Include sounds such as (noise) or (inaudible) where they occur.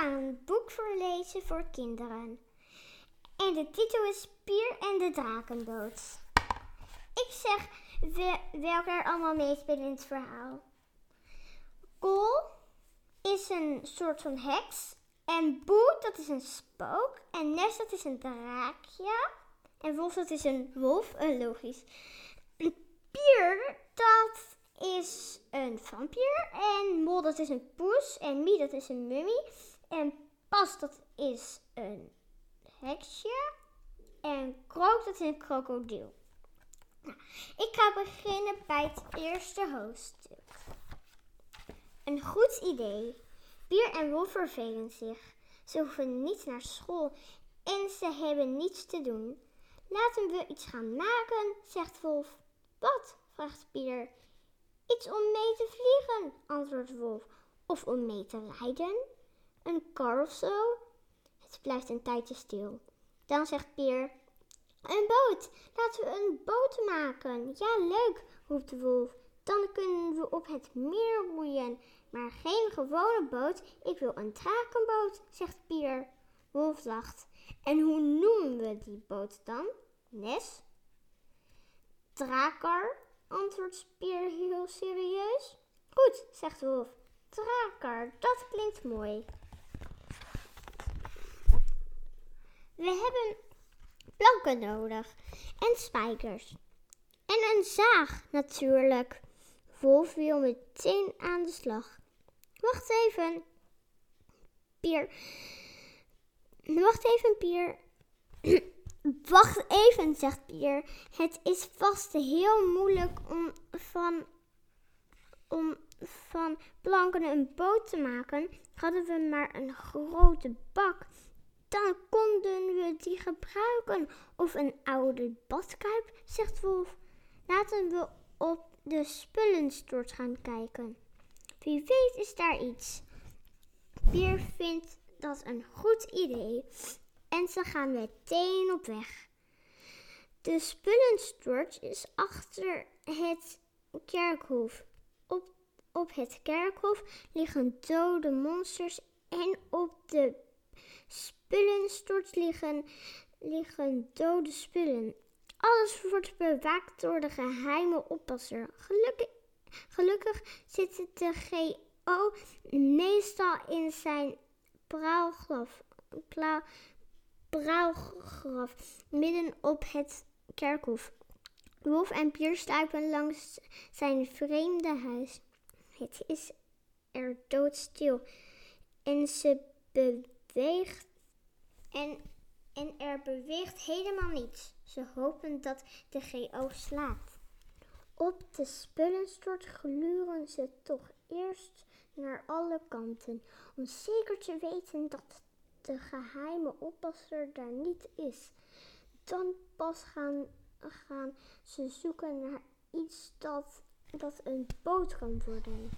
gaan een boek voorlezen voor kinderen. En de titel is Pier en de Drakenboot. Ik zeg welke er allemaal meespelen in het verhaal. Kool is een soort van heks. En Boe, dat is een spook. En Nes, dat is een draakje. En Wolf, dat is een wolf. Uh, logisch. Pier, dat is een vampier. En Mol, dat is een poes. En Mie, dat is een mummie. En Pas, dat is een heksje. En Krook, dat is een krokodil. Nou, ik ga beginnen bij het eerste hoofdstuk. Een goed idee. Pier en Wolf vervelen zich. Ze hoeven niet naar school en ze hebben niets te doen. Laten we iets gaan maken, zegt Wolf. Wat? vraagt Pier. Iets om mee te vliegen, antwoordt Wolf. Of om mee te rijden? Een kar of zo? Het blijft een tijdje stil. Dan zegt Pier: Een boot! Laten we een boot maken. Ja, leuk, roept de wolf. Dan kunnen we op het meer roeien. Maar geen gewone boot. Ik wil een drakenboot, zegt Pier. Wolf lacht. En hoe noemen we die boot dan? Nes? Draker, antwoordt Pier heel serieus. Goed, zegt Wolf. Draker, dat klinkt mooi. We hebben planken nodig en spijkers. En een zaag natuurlijk. Wolf wil meteen aan de slag. Wacht even. Pier. Wacht even, Pier. (clears throat) Wacht even, zegt Pier. Het is vast heel moeilijk om van, om van planken een boot te maken. Hadden we maar een grote bak dan konden we die gebruiken. Of een oude badkuip, zegt Wolf. Laten we op de spullenstort gaan kijken. Wie weet is daar iets. Pier vindt dat een goed idee en ze gaan meteen op weg. De spullenstort is achter het kerkhof. Op, op het kerkhof liggen dode monsters en op de spullenstort liggen, liggen dode spullen. Alles wordt bewaakt door de geheime oppasser. Gelukkig, gelukkig zit de GO meestal in zijn praalgraf midden op het kerkhof. Wolf en Pier stuipen langs zijn vreemde huis. Het is er doodstil en ze beweegt en, en er beweegt helemaal niets. Ze hopen dat de GO slaapt. Op de spullenstort gluren ze toch eerst naar alle kanten, om zeker te weten dat de geheime oppasser daar niet is. Dan pas gaan, gaan ze zoeken naar iets dat, dat een boot kan worden.